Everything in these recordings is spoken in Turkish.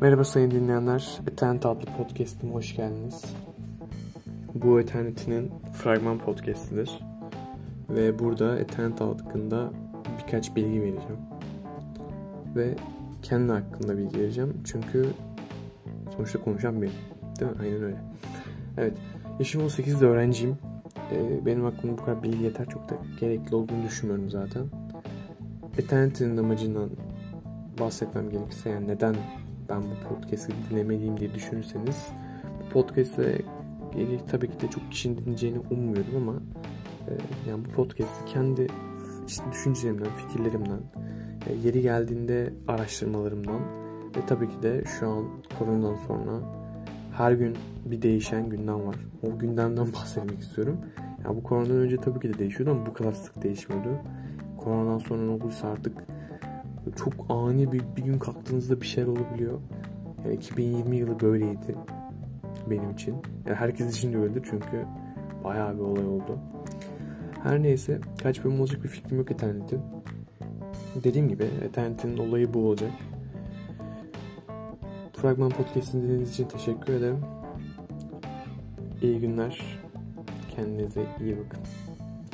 Merhaba sayın dinleyenler. Eternity adlı podcast'ime hoş geldiniz. Bu Eternity'nin fragman podcast'idir. Ve burada Eternity hakkında birkaç bilgi vereceğim. Ve kendi hakkında bilgi vereceğim. Çünkü sonuçta konuşan benim. Değil mi? Aynen öyle. Evet. Yaşım 18'de öğrenciyim. Ee, benim aklımda bu kadar bilgi yeter. Çok da gerekli olduğunu düşünmüyorum zaten. Eternity'nin amacından bahsetmem gerekirse yani neden ben bu podcast'i dinlemeliyim diye düşünürseniz bu podcast'e tabii ki de çok kişinin dinleyeceğini ummuyorum ama e, yani bu podcast'i kendi işte düşüncelerimden, fikirlerimden, e, yeri geldiğinde araştırmalarımdan ve tabii ki de şu an koronadan sonra her gün bir değişen gündem var. O gündemden bahsetmek istiyorum. Yani bu koronadan önce tabii ki de değişiyordu ama bu kadar sık değişmiyordu. Koronadan sonra ne olduysa artık çok ani bir, bir gün kalktığınızda bir şeyler olabiliyor. Yani 2020 yılı böyleydi benim için. Yani herkes için de öyledir çünkü bayağı bir olay oldu. Her neyse kaç bölüm olacak bir fikrim yok Eternit'in. Dediğim gibi Eternit'in olayı bu olacak. Fragman Podcast'ini dinlediğiniz için teşekkür ederim. İyi günler. Kendinize iyi bakın.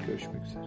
Görüşmek üzere.